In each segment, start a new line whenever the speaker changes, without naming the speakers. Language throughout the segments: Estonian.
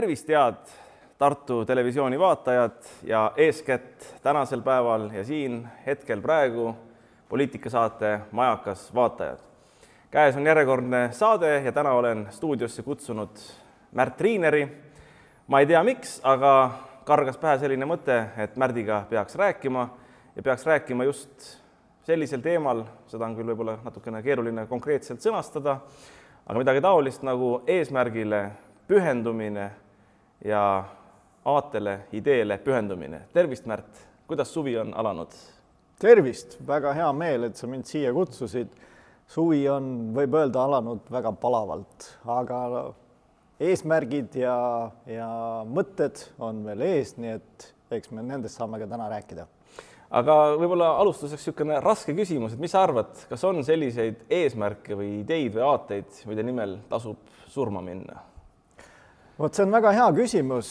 tervist, head Tartu Televisiooni vaatajad ja eeskätt tänasel päeval ja siin hetkel praegu poliitikasaate Majakas vaatajad. käes on järjekordne saade ja täna olen stuudiosse kutsunud Märt Riineri. ma ei tea, miks, aga kargas pähe selline mõte, et Märdiga peaks rääkima ja peaks rääkima just sellisel teemal, seda on küll võib-olla natukene keeruline konkreetselt sõnastada, aga midagi taolist nagu eesmärgile pühendumine ja aatele, ideele pühendumine. tervist, Märt, kuidas suvi on alanud?
tervist, väga hea meel, et sa mind siia kutsusid. suvi on, võib öelda, alanud väga palavalt, aga eesmärgid ja, ja mõtted on veel ees, nii et eks me nendest saame ka täna rääkida.
aga võib-olla alustuseks niisugune raske küsimus, et mis sa arvad, kas on selliseid eesmärke või ideid või aateid, mille nimel tasub surma minna?
Vot see on väga hea küsimus.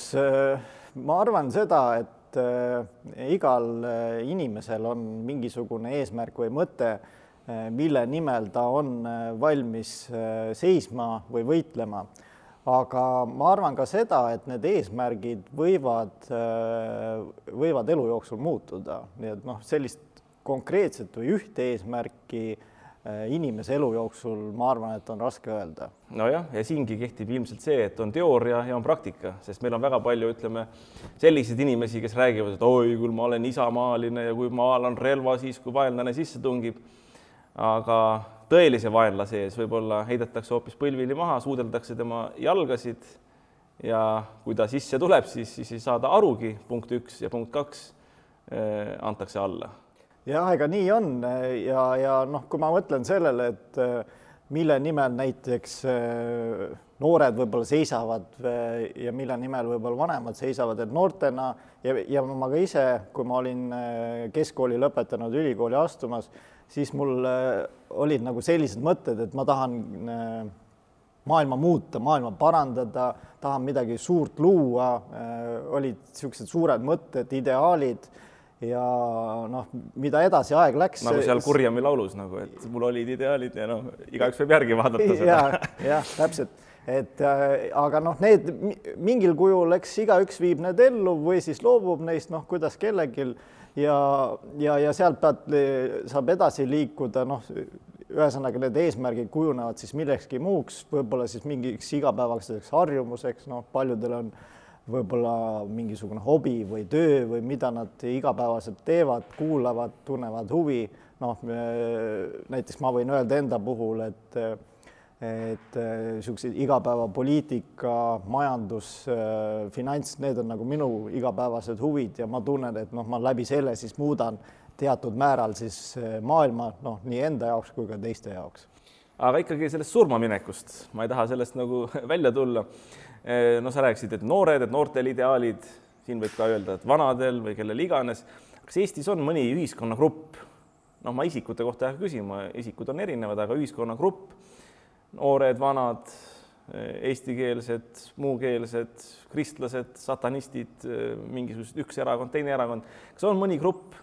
ma arvan seda, et eh, igal eh, inimesel on mingisugune eesmärk või mõte, mille nimel ta on valmis seisma või võitlema. aga ma arvan ka seda, et need eesmärgid võivad, võivad elu jooksul muutuda, nii et noh, sellist konkreetset või ühte eesmärki Äh, inimese elu jooksul, ma arvan, et on raske öelda.
nojah, ja siingi kehtib ilmselt see, et on teooria ja on praktika, sest meil on väga palju, ütleme, selliseid inimesi, kes räägivad, et oi, küll ma olen isamaaline ja kui ma alan relva, siis kui vaenlane sisse tungib. aga tõelise vaenlase ees võib-olla heidetakse hoopis põlvili maha, suudeldakse tema jalgasid ja kui ta sisse tuleb, siis, siis ei saada arugi, punkt üks ja punkt kaks eh, antakse alla
jah, ega nii on. Ja, ja noh, kui ma mõtlen sellele, et äh, mille nimel näiteks äh, noored võib-olla seisavad äh, ja mille nimel võib-olla vanemad seisavad, et noortena ja, ja ma ka ise, kui ma olin keskkooli lõpetanud, ülikooli astumas, siis mul olid nagu sellised mõtted, et ma tahan maailma muuta, maailma parandada, tahan midagi suurt luua, olid niisugused suured mõtted, ideaalid ja noh, mida edasi aeg läks.
nagu seal Kurjami laulus nagu, et mul olid ideaalid ja noh, igaüks võib järgi vaadata seda
ja,. jah, täpselt, et äh, aga noh, need mingil kujul, eks igaüks viib need ellu või siis loobub neist, noh, kuidas kellelgi ja, ja, ja sealt pealt saab edasi liikuda, noh, ühesõnaga need eesmärgid kujunevad siis millekski muuks, võib-olla siis mingiks igapäevaseks harjumuseks, noh, paljudel on võib-olla mingisugune hobi või töö või mida nad igapäevaselt teevad, kuulavad, tunnevad huvi. noh, näiteks ma võin öelda enda puhul, et et niisugused igapäevapoliitika, majandus, finants, need on nagu minu igapäevased huvid ja ma tunnen, et noh, ma läbi selle siis muudan teatud määral siis maailma noh, nii enda jaoks kui ka teiste jaoks.
aga ikkagi sellest surmaminekust, ma ei taha sellest nagu välja tulla Eh, no sa rääkisid, et noored, et noortel ideaalid, siin võib ka öelda, et vanadel või kellel iganes. kas Eestis on mõni ühiskonnagrupp, noh, ma isikute kohta ei hakka küsima, isikud on erinevad, aga ühiskonnagrupp, noored, vanad, eh, eestikeelsed, muukeelsed, kristlased, satanistid, eh, mingisugused üks erakond, teine erakond, kas on mõni grupp,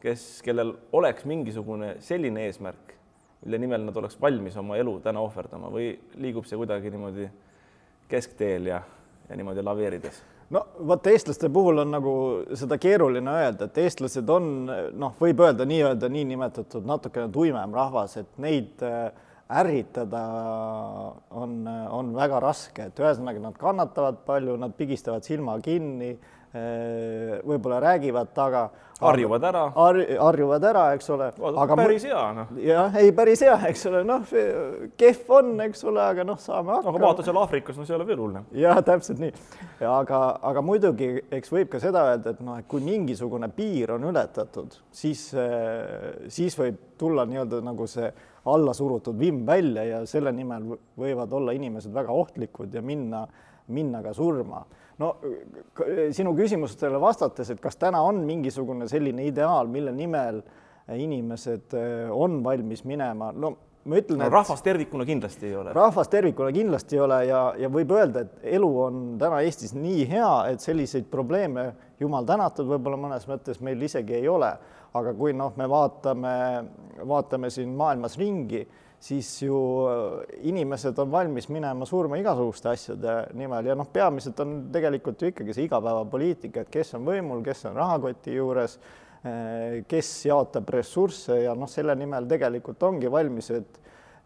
kes, kellel oleks mingisugune selline eesmärk, mille nimel nad oleks valmis oma elu täna ohverdama või liigub see kuidagi niimoodi keskteel ja, ja niimoodi laveerides?
no vot, eestlaste puhul on nagu seda keeruline öelda, et eestlased on noh, võib öelda nii-öelda niinimetatud natukene tuimem rahvas, et neid äh, ärritada on, on väga raske, et ühesõnaga nad kannatavad palju, nad pigistavad silma kinni Äh, võib-olla räägivad taga.
harjuvad ära
har,. harjuvad ära, eks ole.
aga päris hea, noh.
jah, ei päris hea, eks ole, noh, kehv on, eks ole, aga noh, saame hakkama.
aga vaata seal Aafrikas, no see ei ole veel hullem.
jah, täpselt nii. aga, aga muidugi, eks võib ka seda öelda, et noh, et kui mingisugune piir on ületatud, siis, siis võib tulla nii-öelda nagu see alla surutud vimm välja ja selle nimel võivad olla inimesed väga ohtlikud ja minna, minna ka surma no sinu küsimustele vastates, et kas täna on mingisugune selline ideaal, mille nimel inimesed eh, on valmis minema, no ma ütlen
no,, et rahvas tervikuna kindlasti ei ole.
rahvas tervikuna kindlasti ei ole ja, ja võib öelda, et elu on täna Eestis nii hea, et selliseid probleeme, jumal tänatud, võib-olla mõnes mõttes meil isegi ei ole. aga kui noh, me vaatame, vaatame siin maailmas ringi, siis ju inimesed on valmis minema surma igasuguste asjade nimel ja noh, peamiselt on tegelikult ju ikkagi see igapäevapoliitika, et kes on võimul, kes on rahakoti juures, kes jaotab ressursse ja noh, selle nimel tegelikult ongi valmis, et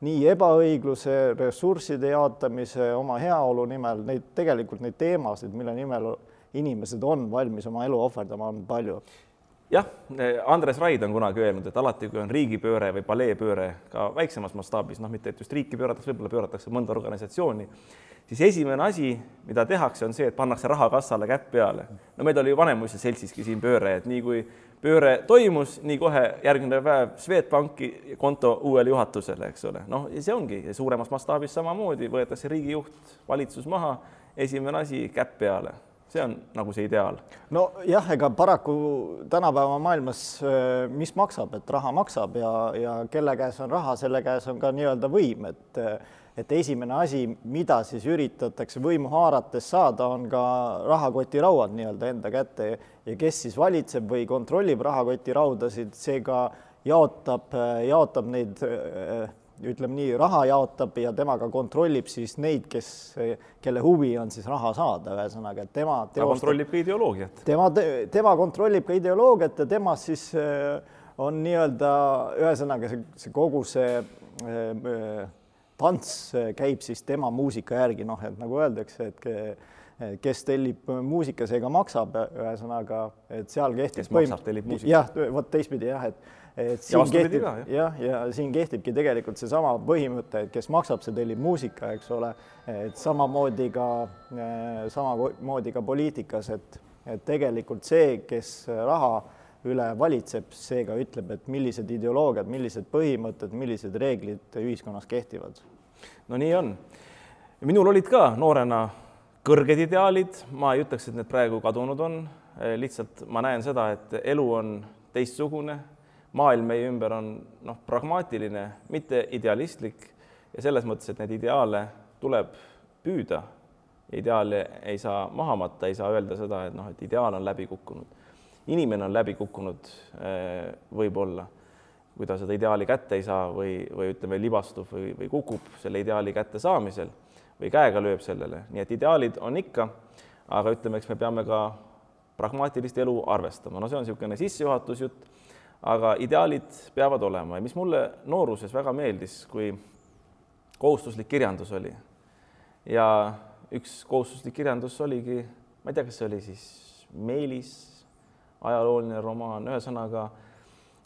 nii ebaõigluse, ressursside jaotamise, oma heaolu nimel neid tegelikult neid teemasid, mille nimel inimesed on valmis oma elu ohverdama, on palju
jah, Andres Raid on kunagi öelnud, et alati, kui on riigipööre või paleepööre ka väiksemas mastaabis, noh, mitte et just riiki pööratakse, võib-olla pööratakse mõnda organisatsiooni, siis esimene asi, mida tehakse, on see, et pannakse rahakassale käpp peale. no meil oli ju Vanemuise seltsiski siin pööre, et nii kui pööre toimus, nii kohe järgmine päev Swedbanki konto uuele juhatusele, eks ole, noh, ja see ongi suuremas mastaabis samamoodi võetakse riigijuht, valitsus maha, esimene asi käpp peale see on nagu see ideaal.
nojah, ega paraku tänapäeva maailmas, äh, mis maksab, et raha maksab ja, ja kelle käes on raha, selle käes on ka nii-öelda võim, et et esimene asi, mida siis üritatakse võimu haarates saada, on ka rahakotirauad nii-öelda enda kätte ja kes siis valitseb või kontrollib rahakotiraudasid, seega jaotab, jaotab neid äh, ütleme nii, raha jaotab ja temaga kontrollib siis neid, kes, kelle huvi on siis raha saada, ühesõnaga, et tema
teostab, ta kontrollib ka ideoloogiat.
tema, tema kontrollib ka ideoloogiat ja temas siis äh, on nii-öelda ühesõnaga see, see kogu see äh, tants käib siis tema muusika järgi, noh, et nagu öeldakse, et kes tellib muusika, see ka maksab, ühesõnaga, et seal kehtib.
kes maksab, tellib muusika.
jah, vot teistpidi jah, et et siin kehtib jah. ja,, ja siin kehtibki tegelikult seesama põhimõte, et kes maksab, see tellib muusika, eks ole, et samamoodi ka, eh, samamoodi ka poliitikas, et, et tegelikult see, kes raha üle valitseb, see ka ütleb, et millised ideoloogiad, millised põhimõtted, millised reeglid ühiskonnas kehtivad.
no nii on. minul olid ka noorena kõrged ideaalid, ma ei ütleks, et need praegu kadunud on, lihtsalt ma näen seda, et elu on teistsugune maailm meie ümber on noh, pragmaatiline, mitte idealistlik ja selles mõttes, et neid ideaale tuleb püüda. ideaali ei saa maha matta, ei saa öelda seda, et noh, et ideaal on läbi kukkunud. inimene on läbi kukkunud eh, võib-olla, kui ta seda ideaali kätte ei saa või, või ütleme, libastub või, või kukub selle ideaali kättesaamisel või käega lööb sellele, nii et ideaalid on ikka, aga ütleme, eks me peame ka pragmaatilist elu arvestama, no see on niisugune sissejuhatusjutt aga ideaalid peavad olema. Ja mis mulle nooruses väga meeldis, kui kohustuslik kirjandus oli. Ja üks kohustuslik kirjandus oligi, ma ei tea, kas see oli siis Meelis, ajalooline romaan, ühesõnaga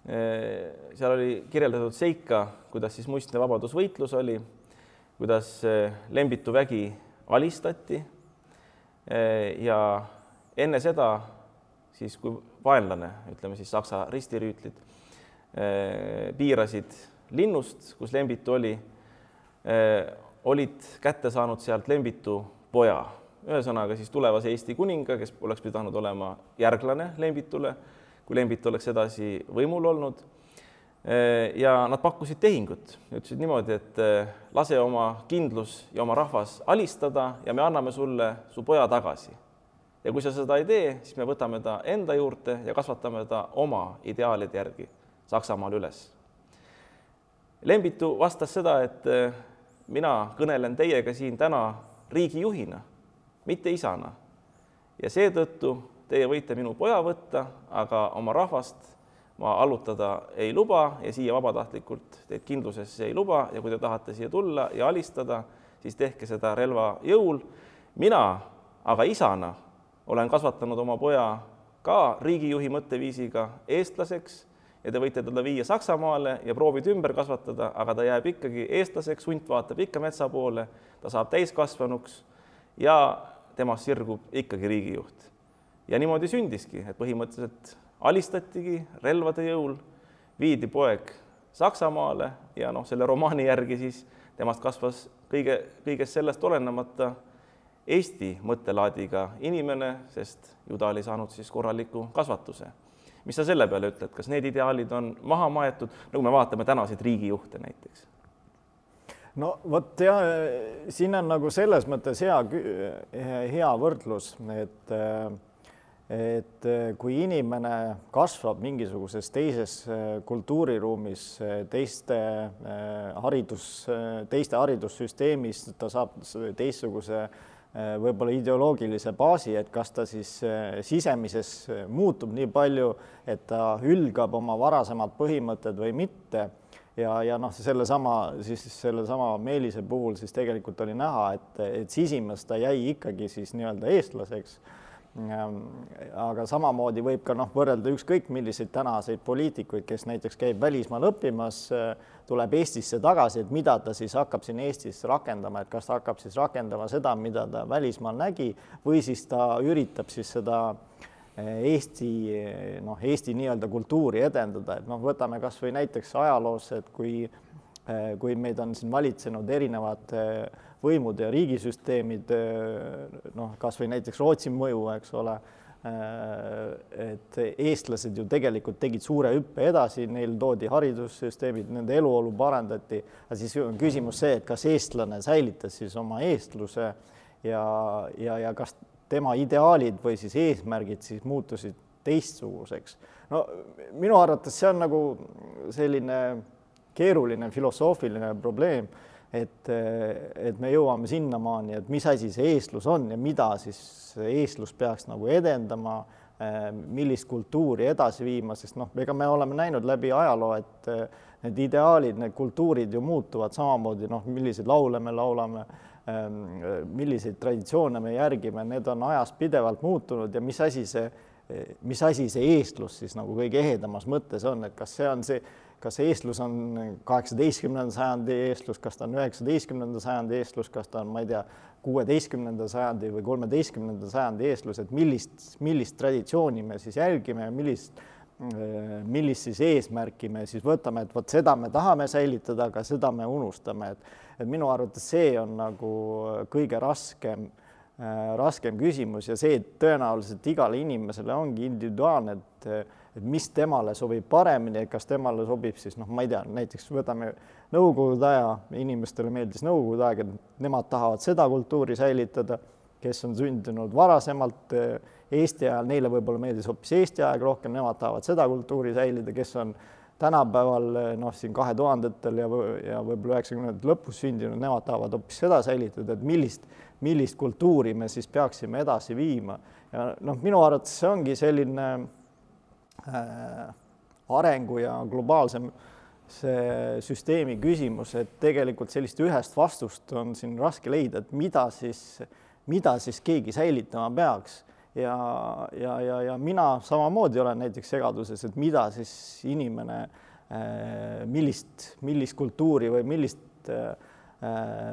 eh, seal oli kirjeldatud seika, kuidas siis muistne vabadusvõitlus oli, kuidas eh, Lembitu vägi alistati eh, ja enne seda siis kui vaenlane, ütleme siis Saksa ristirüütlid, eh, piirasid linnust, kus Lembitu oli, eh, olid kätte saanud sealt Lembitu poja, ühesõnaga siis tulevase Eesti kuninga, kes oleks pidanud olema järglane Lembitule, kui Lembit oleks edasi võimul olnud. Eh, ja nad pakkusid tehingut, ütlesid niimoodi, et lase oma kindlus ja oma rahvas alistada ja me anname sulle su poja tagasi ja kui sa seda ei tee, siis me võtame ta enda juurde ja kasvatame ta oma ideaalide järgi Saksamaal üles. Lembitu vastas seda, et eh, mina kõnelen teiega siin täna riigijuhina, mitte isana. ja seetõttu teie võite minu poja võtta, aga oma rahvast ma allutada ei luba ja siia vabatahtlikult teid kindlusesse ei luba ja kui te tahate siia tulla ja alistada, siis tehke seda relva jõul. mina aga isana olen kasvatanud oma poja ka riigijuhi mõtteviisiga eestlaseks ja te võite teda viia Saksamaale ja proovida ümber kasvatada, aga ta jääb ikkagi eestlaseks, hunt vaatab ikka metsa poole, ta saab täiskasvanuks ja temast sirgub ikkagi riigijuht. ja niimoodi sündiski, et põhimõtteliselt alistatigi relvade jõul, viidi poeg Saksamaale ja noh, selle romaani järgi siis temast kasvas kõige, kõigest sellest olenemata Eesti mõttelaadiga inimene, sest ju ta oli saanud siis korraliku kasvatuse. mis sa selle peale ütled, kas need ideaalid on maha maetud, nagu me vaatame tänaseid riigijuhte näiteks?
no vot ja siin on nagu selles mõttes hea, hea võrdlus, et et kui inimene kasvab mingisuguses teises kultuuriruumis, teiste haridus, teiste haridussüsteemis, ta saab teistsuguse võib-olla ideoloogilise baasi, et kas ta siis sisemises muutub nii palju, et ta hülgab oma varasemad põhimõtted või mitte ja, ja noh, sellesama siis sellesama Meelise puhul siis tegelikult oli näha, et, et sisimas ta jäi ikkagi siis nii-öelda eestlaseks. Aga samamoodi võib ka noh, võrrelda ükskõik milliseid tänaseid poliitikuid, kes näiteks käib välismaal õppimas, tuleb Eestisse tagasi, et mida ta siis hakkab siin Eestis rakendama, et kas ta hakkab siis rakendama seda, mida ta välismaal nägi või siis ta üritab siis seda äh, Eesti noh, Eesti nii-öelda kultuuri edendada, et noh, võtame kasvõi näiteks ajaloos, et kui kui meid on siin valitsenud erinevad võimud ja riigisüsteemid, noh, kasvõi näiteks Rootsi mõju, eks ole, et eestlased ju tegelikult tegid suure hüppe edasi, neil toodi haridussüsteemid, nende eluolu parandati, aga siis on küsimus see, et kas eestlane säilitas siis oma eestluse ja, ja, ja kas tema ideaalid või siis eesmärgid siis muutusid teistsuguseks. no minu arvates see on nagu selline keeruline filosoofiline probleem, et, et me jõuame sinnamaani, et mis asi see eestlus on ja mida siis eestlus peaks nagu edendama, millist kultuuri edasi viima, sest noh, ega me oleme näinud läbi ajaloo, et need ideaalid, need kultuurid ju muutuvad samamoodi, noh, milliseid laule me laulame milliseid traditsioone me järgime, need on ajas pidevalt muutunud ja mis asi see, mis asi see eestlus siis nagu kõige ehedamas mõttes on, et kas see on see, kas eestlus on kaheksateistkümnenda sajandi eestlus, kas ta on üheksateistkümnenda sajandi eestlus, kas ta on, ma ei tea, kuueteistkümnenda sajandi või kolmeteistkümnenda sajandi eestlus, et millist, millist traditsiooni me siis järgime ja millist millist siis eesmärki me siis võtame, et vot seda me tahame säilitada, aga seda me unustame, et et minu arvates see on nagu kõige raskem raskem küsimus ja see tõenäoliselt igale inimesele ongi individuaalne, et et mis temale sobib paremini, kas temale sobib siis noh, ma ei tea, näiteks võtame Nõukogude aja, inimestele meeldis Nõukogude aeg, et nemad tahavad seda kultuuri säilitada, kes on sündinud varasemalt äh, Eesti ajal, neile võib-olla meeldis hoopis Eesti aeg rohkem, nemad tahavad seda kultuuri säilida, kes on tänapäeval noh, siin kahe tuhandetel ja, ja võib-olla üheksakümnendate lõpus sündinud, nemad tahavad hoopis seda säilitada, et millist, millist kultuuri me siis peaksime edasi viima. ja noh, minu arvates see ongi selline arengu ja globaalse see süsteemi küsimus, et tegelikult sellist ühest vastust on siin raske leida, et mida siis, mida siis keegi säilitama peaks. Ja, ja, ja, ja mina samamoodi olen näiteks segaduses, et mida siis inimene, äh, millist, millist kultuuri või millist, äh,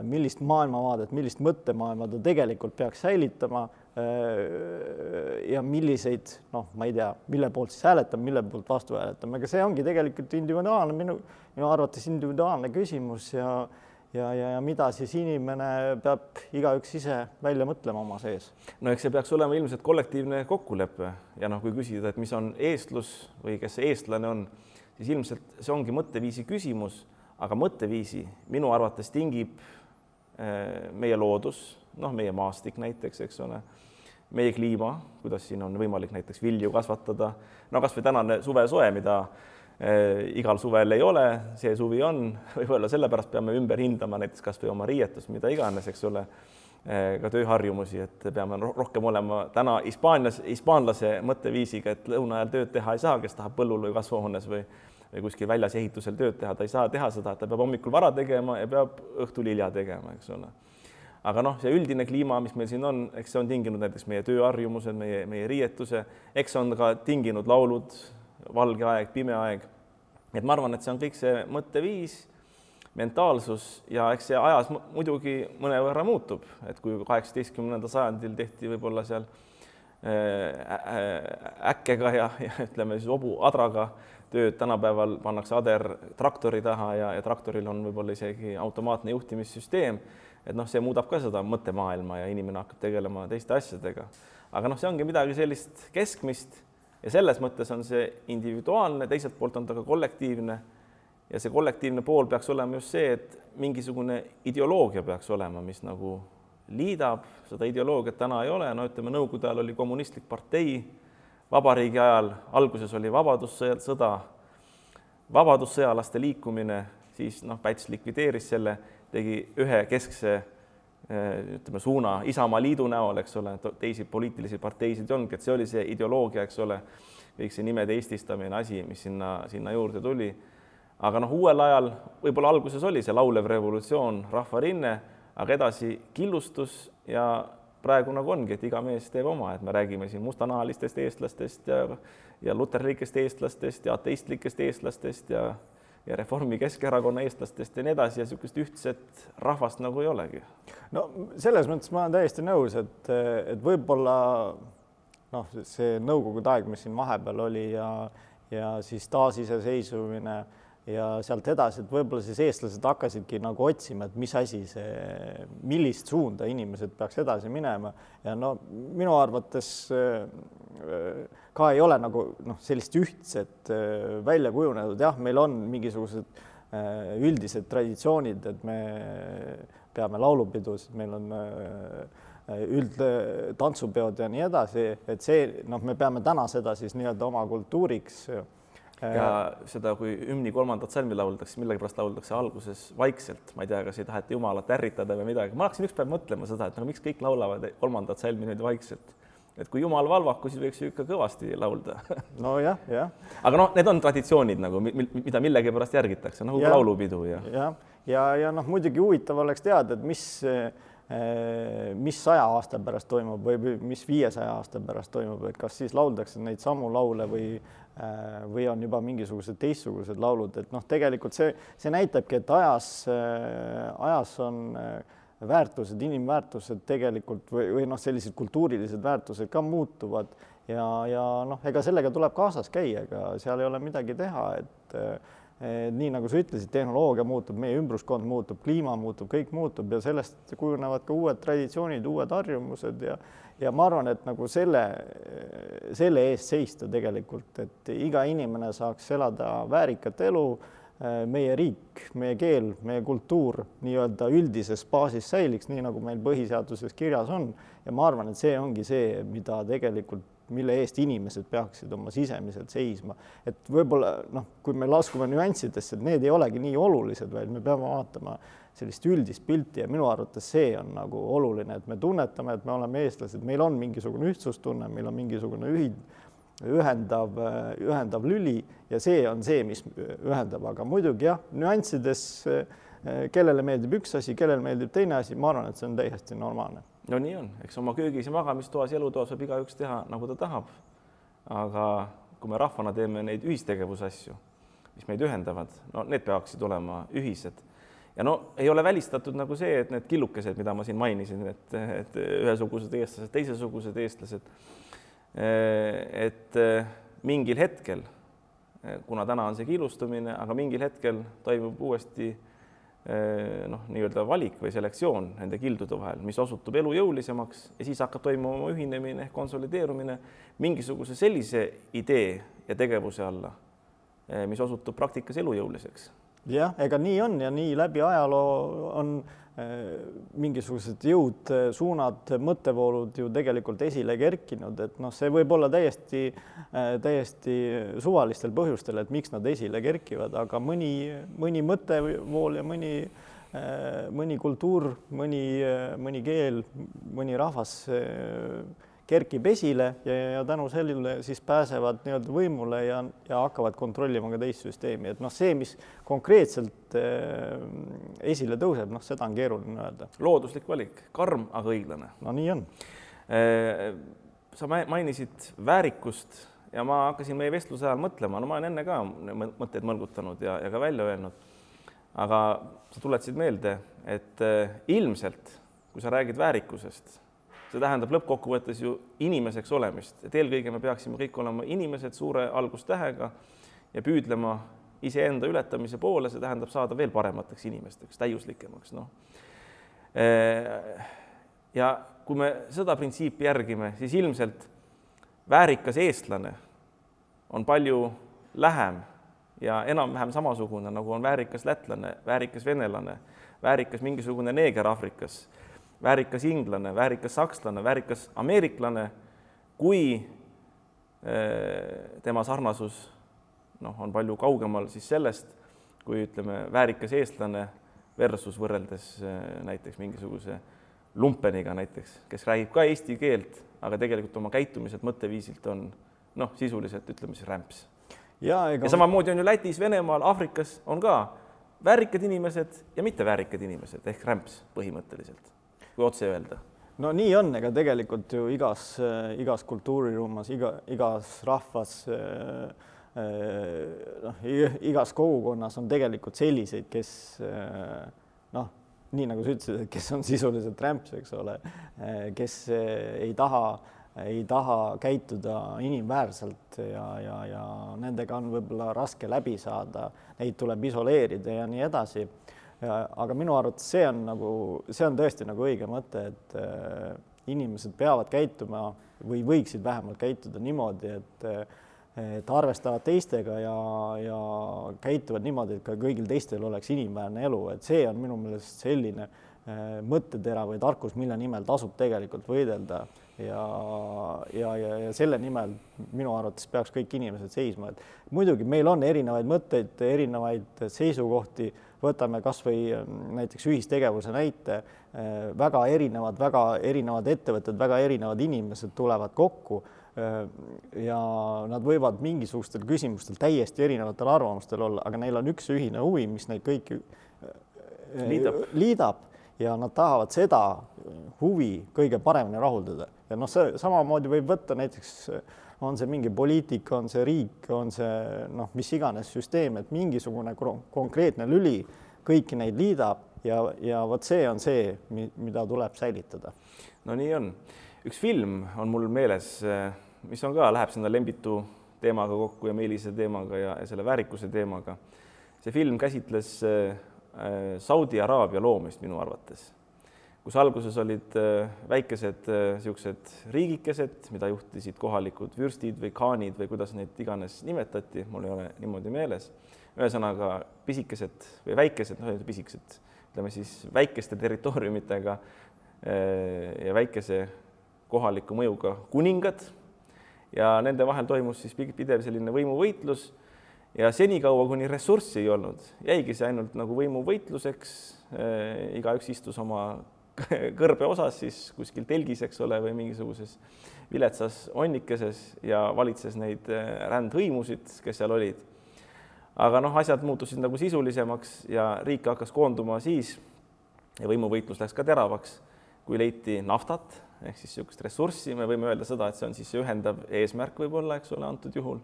millist maailmavaadet, millist mõttemaailma ta tegelikult peaks säilitama. äh, ja milliseid, noh, ma ei tea, mille poolt siis hääletame, mille poolt vastu hääletame, aga see ongi tegelikult individuaalne, minu, minu arvates individuaalne küsimus ja ja, ja, ja mida siis inimene peab igaüks ise välja mõtlema oma sees.
no eks see peaks olema ilmselt kollektiivne kokkulepe ja noh, kui küsida, et mis on eestlus või kes eestlane on, siis ilmselt see ongi mõtteviisi küsimus, aga mõtteviisi minu arvates tingib eh, meie loodus, noh, meie maastik näiteks, eks ole, meie kliima, kuidas siin on võimalik näiteks vilju kasvatada, no kasvõi tänane suvesoe, mida Eh, igal suvel ei ole, see suvi on, võib-olla sellepärast peame ümber hindama näiteks kasvõi oma riietust, mida iganes, eks ole, eh, ka tööharjumusi, et peame rohkem olema täna Hispaanias, hispaanlase mõtteviisiga, et lõuna ajal tööd teha ei saa, kes tahab põllul või kasvuhoones või või kuskil väljas ehitusel tööd teha, ta ei saa teha seda, et ta peab hommikul vara tegema ja peab õhtul hilja tegema, eks ole. Aga noh, see üldine kliima, mis meil siin on, eks see on tinginud näiteks meie tööharjumused, meie, meie riietuse, eks on ka tinginud laulud, valge aeg, pime aeg. et ma arvan, et see on kõik see mõtteviis, mentaalsus ja eks see ajas muidugi mõnevõrra muutub, et kui kaheksateistkümnendal sajandil tehti võib-olla seal äh, äkkega ja, ja ütleme siis hobuadraga tööd, tänapäeval pannakse ader traktori taha ja, ja traktoril on võib-olla isegi automaatne juhtimissüsteem, et noh, see muudab ka seda mõttemaailma ja inimene hakkab tegelema teiste asjadega. aga noh, see ongi midagi sellist keskmist ja selles mõttes on see individuaalne, teiselt poolt on ta ka kollektiivne. ja see kollektiivne pool peaks olema just see, et mingisugune ideoloogia peaks olema, mis nagu liidab, seda ideoloogiat täna ei ole, no ütleme, Nõukogude ajal oli kommunistlik partei, vabariigi ajal alguses oli vabadussõda, vabadussõjalaste liikumine, siis noh, Päts likvideeris selle, tegi ühe keskse ütleme, suuna Isamaa Liidu näol, eks ole, teisi poliitilisi parteisid ei olnudki, et see oli see ideoloogia, eks ole, kõik see nimede eestistamine, asi, mis sinna, sinna juurde tuli. aga noh, uuel ajal võib-olla alguses oli see laulev revolutsioon, rahvarinne, aga edasi killustus ja praegu nagu ongi, et iga mees teeb oma, et me räägime siin mustanahalistest eestlastest ja ja luterlikest eestlastest ja ateistlikest eestlastest ja ja Reformi Keskerakonna eestlastest ja nii edasi ja niisugust ühtset rahvast nagu ei olegi.
no selles mõttes ma olen täiesti nõus, et, et võib-olla noh, see nõukogude aeg, mis siin vahepeal oli ja, ja siis taasiseseisvumine ja sealt edasi, et võib-olla siis eestlased hakkasidki nagu otsima, et mis asi see, millist suunda inimesed peaks edasi minema. Ja no minu arvates äh, ka ei ole nagu noh, sellist ühtset äh, välja kujunenud, jah, meil on mingisugused äh, üldised traditsioonid, et me peame laulupidusid, meil on üldtantsupeod ja nii edasi, et see noh, me peame täna seda siis nii-öelda oma kultuuriks
ja seda, kui hümni kolmandat salmi lauldakse, millegipärast lauldakse alguses vaikselt, ma ei tea, kas ei taheta Jumalat ärritada või midagi, ma hakkasin üks päev mõtlema seda, et no miks kõik laulavad kolmandat salmi nüüd vaikselt, et kui Jumal valvaku, siis võiks ju ikka kõvasti laulda.
nojah, jah.
aga noh, need on traditsioonid nagu, mida millegipärast järgitakse, nagu ja, laulupidu ja.
jah, ja, ja, ja noh, muidugi huvitav oleks teada, et mis mis saja aasta pärast toimub või mis viiesaja aasta pärast toimub, et kas siis lauldakse neid samu laule või või on juba mingisugused teistsugused laulud, et noh, tegelikult see, see näitabki, et ajas, äh, ajas on äh, väärtused, inimväärtused tegelikult või, või noh, sellised kultuurilised väärtused ka muutuvad ja, ja noh, ega sellega tuleb kaasas käia, ega seal ei ole midagi teha, et nii nagu sa ütlesid, tehnoloogia muutub, meie ümbruskond muutub, kliima muutub, kõik muutub ja sellest kujunevad ka uued traditsioonid, uued harjumused ja ja ma arvan, et nagu selle, selle eest seista tegelikult, et iga inimene saaks elada väärikat elu, meie riik, meie keel, meie kultuur nii-öelda üldises baasis säiliks, nii nagu meil põhiseaduses kirjas on. ja ma arvan, et see ongi see, mida tegelikult, mille eest inimesed peaksid oma sisemiselt seisma. et võib-olla noh, kui me laskume nüanssidesse, et need ei olegi nii olulised, vaid me peame vaatama sellist üldist pilti ja minu arvates see on nagu oluline, et me tunnetame, et me oleme eestlased, meil on mingisugune ühtsustunne, meil on mingisugune ühid, ühendav, ühendav lüli ja see on see, mis ühendab, aga muidugi jah, nüanssides kellele meeldib üks asi, kellele meeldib teine asi, ma arvan, et see on täiesti normaalne.
no nii on, eks oma köögis ja magamistoas ja elutoas võib igaüks teha, nagu ta tahab. aga kui me rahvana teeme neid ühistegevusasju, mis meid ühendavad, no need peaksid olema ühised ja no ei ole välistatud nagu see, et need killukesed, mida ma siin mainisin, et, et ühesugused eestlased, teisesugused eestlased, et mingil hetkel, kuna täna on see killustumine, aga mingil hetkel toimub uuesti noh, nii-öelda valik või selektsioon nende kildude vahel, mis osutub elujõulisemaks ja siis hakkab toimuma ühinemine ehk konsolideerumine mingisuguse sellise idee ja tegevuse alla, mis osutub praktikas elujõuliseks
jah, ega nii on ja nii läbi ajaloo on äh, mingisugused jõud, äh, suunad, mõttevoolud ju tegelikult esile kerkinud, et noh, see võib olla täiesti, äh, täiesti suvalistel põhjustel, et miks nad esile kerkivad, aga mõni, mõni mõttevool ja mõni, mõni kultuur, mõni, mõni keel, mõni rahvas kerkib esile ja, ja tänu sellele siis pääsevad nii-öelda võimule ja, ja hakkavad kontrollima ka teist süsteemi, et noh, see, mis konkreetselt äh, esile tõuseb, noh, seda on keeruline öelda.
looduslik valik, karm, aga õiglane.
no nii on
äh,. sa mainisid väärikust ja ma hakkasin meie vestluse ajal mõtlema, no ma olen enne ka mõtteid mõlgutanud ja, ja ka välja öelnud. aga sa tuletasid meelde, et äh, ilmselt, kui sa räägid väärikusest see tähendab lõppkokkuvõttes ju inimeseks olemist, et eelkõige me peaksime kõik olema inimesed suure algustähega ja püüdlema iseenda ületamise poole, see tähendab saada veel paremateks inimesteks, täiuslikemaks, noh. ja kui me seda printsiipi järgime, siis ilmselt väärikas eestlane on palju lähem ja enam-vähem samasugune, nagu on väärikas lätlane, väärikas venelane, väärikas mingisugune neeger Aafrikas väärikas inglane, väärikas sakslane, väärikas ameeriklane, kui tema sarnasus noh, on palju kaugemal siis sellest, kui ütleme, väärikas eestlane versus võrreldes näiteks mingisuguse lumpeniga näiteks, kes räägib ka eesti keelt, aga tegelikult oma käitumiselt, mõtteviisilt on noh, sisuliselt ütleme siis rämps. ja, ega... ja samamoodi on ju Lätis, Venemaal, Aafrikas on ka väärikad inimesed ja mitteväärikad inimesed ehk rämps põhimõtteliselt, kui otse öelda
no nii on, ega tegelikult ju igas, igas kultuuriruumas, iga, igas rahvas äh, äh, noh, igas kogukonnas on tegelikult selliseid, kes äh, noh, nii nagu sa ütlesid, et kes on sisuliselt rämps, eks ole, kes ei taha ei taha käituda inimväärselt ja, ja, ja nendega on võib-olla raske läbi saada, neid tuleb isoleerida ja nii edasi. Aga minu arvates see on nagu, see on tõesti nagu õige mõte, et äh, inimesed peavad käituma või võiksid vähemalt käituda niimoodi, et et arvestavad teistega ja, ja käituvad niimoodi, et ka kõigil teistel oleks inimväärne elu, et see on minu meelest selline äh, mõttetera või tarkus, mille nimel tasub tegelikult võidelda. Ja, ja, ja, ja selle nimel minu arvates peaks kõik inimesed seisma, et muidugi meil on erinevaid mõtteid, erinevaid seisukohti, võtame kasvõi mm, näiteks ühistegevuse näite, eh, väga erinevad, väga erinevad ettevõtted, väga erinevad inimesed tulevad kokku eh, ja nad võivad mingisugustel küsimustel täiesti erinevatel arvamustel olla, aga neil on üks ühine huvi, mis neid kõiki eh, liidab, liidab. Ja nad tahavad seda huvi kõige paremini rahuldada. Ja noh, see samamoodi võib võtta näiteks on see mingi poliitika, on see riik, on see noh, mis iganes süsteem, et mingisugune konkreetne lüli kõiki neid liidab ja, ja vot see on see, mida tuleb säilitada.
no nii on. üks film on mul meeles, mis on ka, läheb sinna Lembitu teemaga kokku ja Meelise teemaga ja, ja selle väärikuse teemaga. see film käsitles äh, Saudi Araabia loomist minu arvates kus alguses olid äh, väikesed niisugused äh, riigikesed, mida juhtisid kohalikud vürstid või khaanid või kuidas neid iganes nimetati, mul ei ole niimoodi meeles. ühesõnaga pisikesed või väikesed, noh, pisikesed, ütleme siis väikeste territooriumitega äh, ja väikese kohaliku mõjuga kuningad ja nende vahel toimus siis pidev selline võimuvõitlus ja senikaua, kuni ressurssi ei olnud, jäigi see ainult nagu võimuvõitluseks. igaüks istus oma kõrbe osas siis kuskil telgis, eks ole, või mingisuguses viletsas onnikeses ja valitses neid äh, rändhõimusid, kes seal olid. aga noh, asjad muutusid nagu sisulisemaks ja riik hakkas koonduma siis ja võimuvõitlus läks ka teravaks, kui leiti naftat ehk siis niisugust ressurssi, me võime öelda seda, et see on siis see ühendav eesmärk võib-olla, eks ole, antud juhul.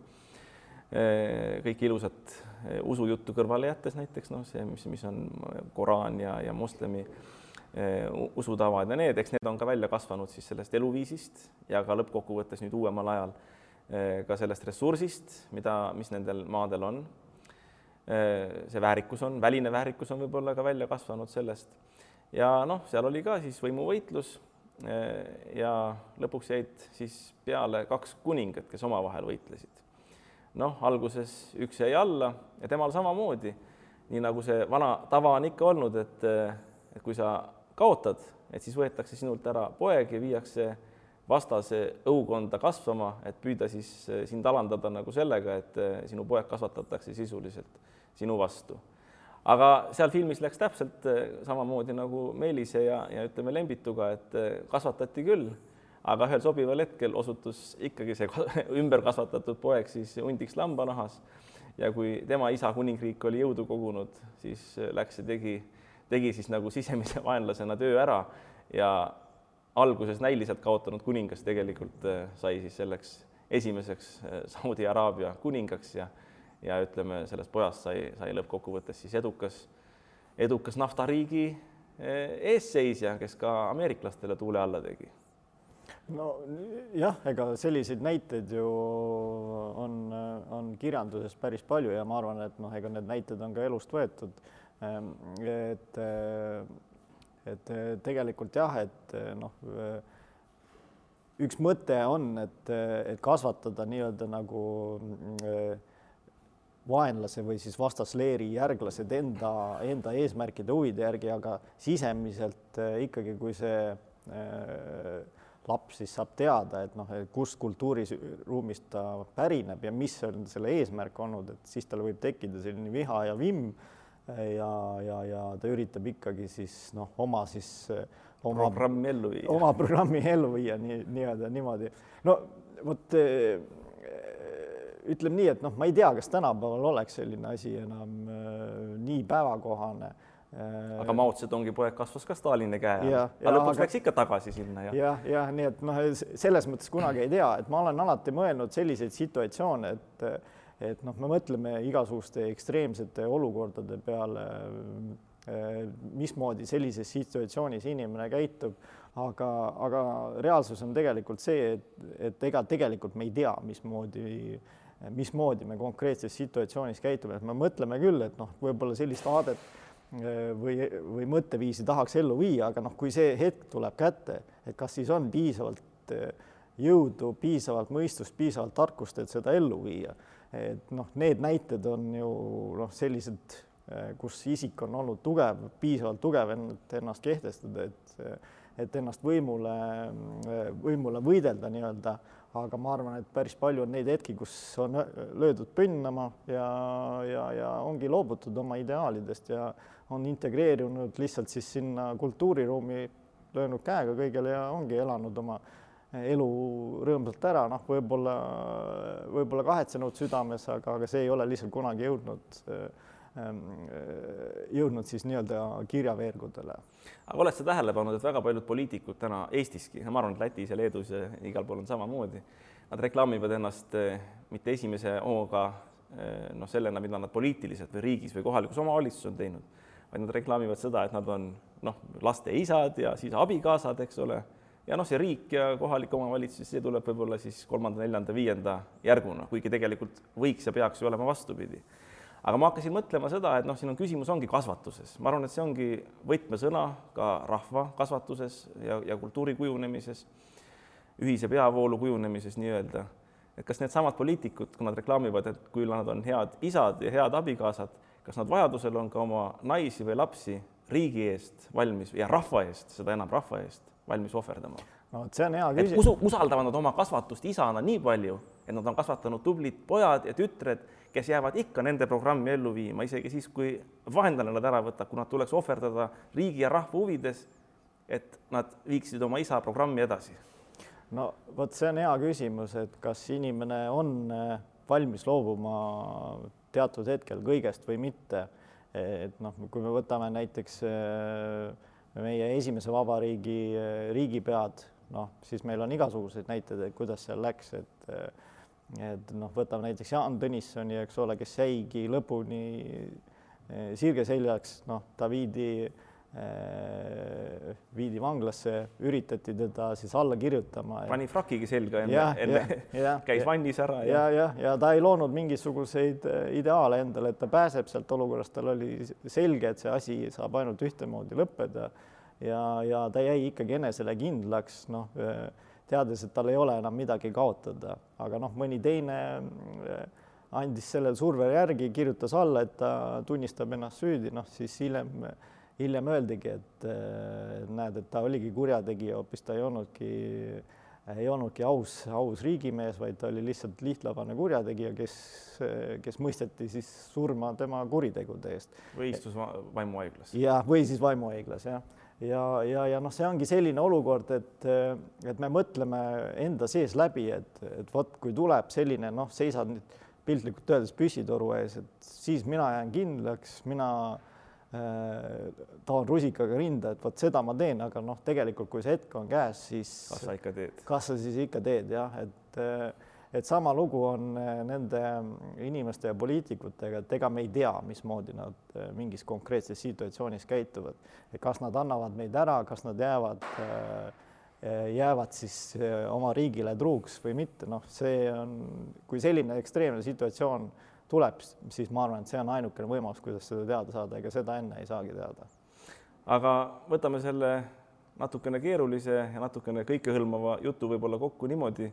Äh, kõik ilusat äh, usujuttu kõrvale jättes näiteks noh, see, mis, mis on Koraan ja, ja moslemi Eh, usutavad ja need, eks need on ka välja kasvanud siis sellest eluviisist ja ka lõppkokkuvõttes nüüd uuemal ajal eh, ka sellest ressursist, mida, mis nendel maadel on. Eh, see väärikus on, väline väärikus on võib-olla ka välja kasvanud sellest ja noh, seal oli ka siis võimuvõitlus ja lõpuks jäid siis peale kaks kuningat, kes omavahel võitlesid. noh, alguses üks jäi alla ja temal samamoodi, nii nagu see vana tava on ikka olnud, et, et kui sa kaotad, et siis võetakse sinult ära poeg ja viiakse vastase õukonda kasvama, et püüda siis eh, sind alandada nagu sellega, et eh, sinu poeg kasvatatakse sisuliselt sinu vastu. aga seal filmis läks täpselt eh, samamoodi nagu Meelise ja, ja ütleme Lembituga, et kasvatati küll, aga ühel sobival hetkel osutus ikkagi see ümber kasvatatud poeg siis hundiks lambanahas ja kui tema isa kuningriik oli jõudu kogunud, siis läks ja tegi tegi siis nagu sisemise vaenlasena töö ära ja alguses näiliselt kaotanud kuningas tegelikult äh, sai siis selleks esimeseks äh, Saudi Araabia kuningaks ja ja ütleme, sellest pojast sai, sai lõppkokkuvõttes siis edukas, edukas naftariigi äh, eesseisja, kes ka ameeriklastele tuule alla tegi.
No jah, ega selliseid näiteid ju on, on kirjanduses päris palju ja ma arvan, et noh, ega need näited on ka elust võetud et, eh, et eh, tegelikult jah, et eh, noh, üks mõte on, et, et kasvatada nii-öelda nagu vaenlase või siis vastasleeri järglased enda, enda eesmärkide huvide järgi, aga sisemiselt äh, ikkagi, kui see äh, laps siis saab teada, et noh, kust kultuuriruumist ta pärineb ja mis on selle eesmärk olnud, et siis tal võib tekkida selline viha ja vimm ja, ja, ja ta üritab ikkagi siis noh, oma siis
oma programmi ellu viia,
oma programmi ellu viia nii nii-öelda niimoodi. no vot ütleme nii, et noh, ma ei tea, kas tänapäeval oleks selline asi enam äh, nii päevakohane
aga Mao Zedongi poeg kasvas ka Stalini käe all, aga lõpuks aga... läks ikka tagasi sinna
ja. jah, jah, nii et noh, selles mõttes kunagi ei tea, et ma olen alati mõelnud selliseid situatsioone, et et noh, me mõtleme igasuguste ekstreemsete olukordade peale, äh, mismoodi sellises situatsioonis inimene käitub, aga, aga reaalsus on tegelikult see, et, et ega tegelikult me ei tea, mismoodi mismoodi me konkreetses situatsioonis käitume, et me mõtleme küll, et noh, võib-olla sellist aadet äh, või, või mõtteviisi tahaks ellu viia, aga noh, kui see hetk tuleb kätte, et kas siis on piisavalt äh, jõudu, piisavalt mõistust, piisavalt tarkust, et seda ellu viia. Et noh, need näited on ju noh, sellised, äh, kus isik on olnud tugev, piisavalt tugev ennast kehtestada, et et ennast võimule, võimule võidelda nii-öelda. Aga ma arvan, et päris palju on neid hetki, kus on löödud põnnama ja, ja, ja ongi loobutud oma ideaalidest ja on integreerunud lihtsalt siis sinna kultuuriruumi, löönud käega kõigele ja ongi elanud oma elu rõõmsalt ära, noh, võib-olla, võib-olla kahetsenud südames, aga, aga see ei ole lihtsalt kunagi jõudnud äh, jõudnud siis nii-öelda kirjaveergudele.
aga oled sa tähele pannud, et väga paljud poliitikud täna Eestiski, ma arvan, et Lätis ja Leedus ja igal pool on samamoodi, nad reklaamivad ennast äh, mitte esimese hooga äh, noh, sellena, mida nad poliitiliselt või riigis või kohalikus omavalitsuses on teinud, vaid nad reklaamivad seda, et nad on noh, laste isad ja siis abikaasad, eks ole, ja noh, see riik ja kohalik omavalitsus, see tuleb võib-olla siis kolmanda, neljanda, viienda järguna, kuigi tegelikult võiks ja peaks ju olema vastupidi aga ma hakkasin mõtlema seda, et noh, siin on küsimus ongi kasvatuses, ma arvan, et see ongi võtmesõna ka rahva kasvatuses ja, ja kultuuri kujunemises, ühise peavoolu kujunemises nii-öelda. et kas needsamad poliitikud, kui nad reklaamivad, et kui nad on head isad ja head abikaasad, kas nad vajadusel on ka oma naisi või lapsi riigi eest valmis ja rahva eest, seda enam rahva eest valmis ohverdama?
no vot, see on hea küsimus.
usaldavad nad oma kasvatust isana nii palju, et nad on kasvatanud tublid pojad ja tütred kes jäävad ikka nende programmi ellu viima, isegi siis, kui vaenlane nad ära võtab, kui nad tuleks ohverdada riigi ja rahva huvides, et nad viiksid oma isa programmi edasi?
no vot, see on hea küsimus, et kas inimene on äh, valmis loobuma teatud hetkel kõigest või mitte. et noh, kui me võtame näiteks äh, meie esimese vabariigi äh, riigipead, noh, siis meil on igasuguseid näiteid, et kuidas seal läks, et et noh, võtame näiteks Jaan Tõnissoni, eks ole, kes jäigi lõpuni eh, sirge seljaks, noh, ta viidi eh, viidi vanglasse, üritati teda siis alla kirjutama.
pani frakigi selga enne, enne käis vannis ära.
ja, ja, ja, ja ta ei loonud mingisuguseid eh, ideaale endale, et ta pääseb sealt olukorrast, tal oli selge, et see asi saab ainult ühtemoodi lõppeda ja, ja ta jäi ikkagi enesele kindlaks, noh teades, et tal ei ole enam midagi kaotada, aga noh, mõni teine äh, andis sellele survele järgi, kirjutas alla, et ta tunnistab ennast süüdi, noh siis hiljem, hiljem öeldigi, et äh, näed, et ta oligi kurjategija, hoopis ta ei olnudki, ei olnudki aus, aus riigimees, vaid ta oli lihtsalt lihtlabane kurjategija, kes, kes mõisteti siis surma tema kuritegude eest.
või istus vaimuhaiglas.
jah, või siis vaimuhaiglas jah ja, ja, ja noh, see ongi selline olukord, et, et me mõtleme enda sees läbi, et, et vot kui tuleb selline noh, seisad nüüd piltlikult öeldes püssitoru ees, et siis mina jään kindlaks, mina äh, taon rusikaga rinda, et vot seda ma teen, aga noh, tegelikult kui see hetk on käes, siis
kas sa ikka teed?
kas sa siis ikka teed jah, et äh, et sama lugu on eh, nende inimeste ja poliitikutega, et ega me ei tea, mismoodi nad mingis konkreetses situatsioonis käituvad. kas nad annavad meid ära, kas nad jäävad, eh, jäävad siis oma riigile truuks või mitte, noh, see on, kui selline ekstreemne situatsioon tuleb, siis ma arvan, et see on ainukene võimalus, kuidas seda teada saada, ega seda enne ei saagi teada.
aga võtame selle natukene keerulise ja natukene kõikehõlmava jutu võib-olla kokku niimoodi,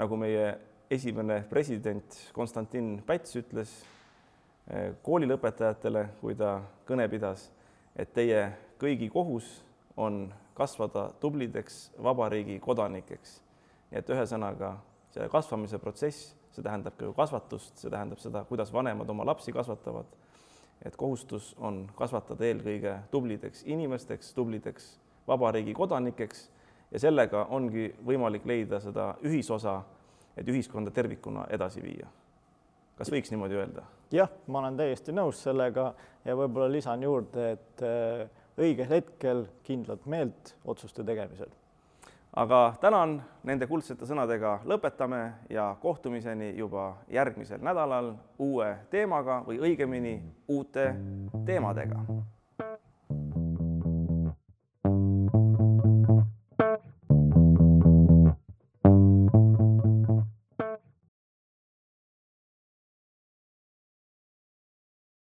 nagu meie esimene president Konstantin Päts ütles, koolilõpetajatele, kui ta kõne pidas, et teie kõigi kohus on kasvada tublideks vabariigi kodanikeks. nii et ühesõnaga see kasvamise protsess, see tähendab ka ju kasvatust, see tähendab seda, kuidas vanemad oma lapsi kasvatavad. et kohustus on kasvatada eelkõige tublideks inimesteks, tublideks vabariigi kodanikeks ja sellega ongi võimalik leida seda ühisosa, et ühiskonda tervikuna edasi viia. kas võiks niimoodi öelda?
jah, ma olen täiesti nõus sellega ja võib-olla lisan juurde, et äh, õigel hetkel kindlat meelt otsuste tegemisel.
Aga tänan, nende kuldsete sõnadega lõpetame ja kohtumiseni juba järgmisel nädalal uue teemaga või õigemini uute teemadega